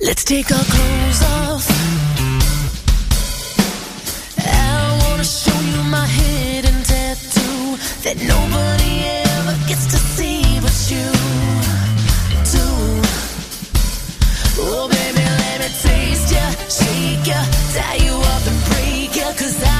Let's take our clothes off. I wanna show you my hidden tattoo that nobody ever gets to see but you. Do. Oh, baby, let me taste ya, shake ya, tie you up and break ya, cause I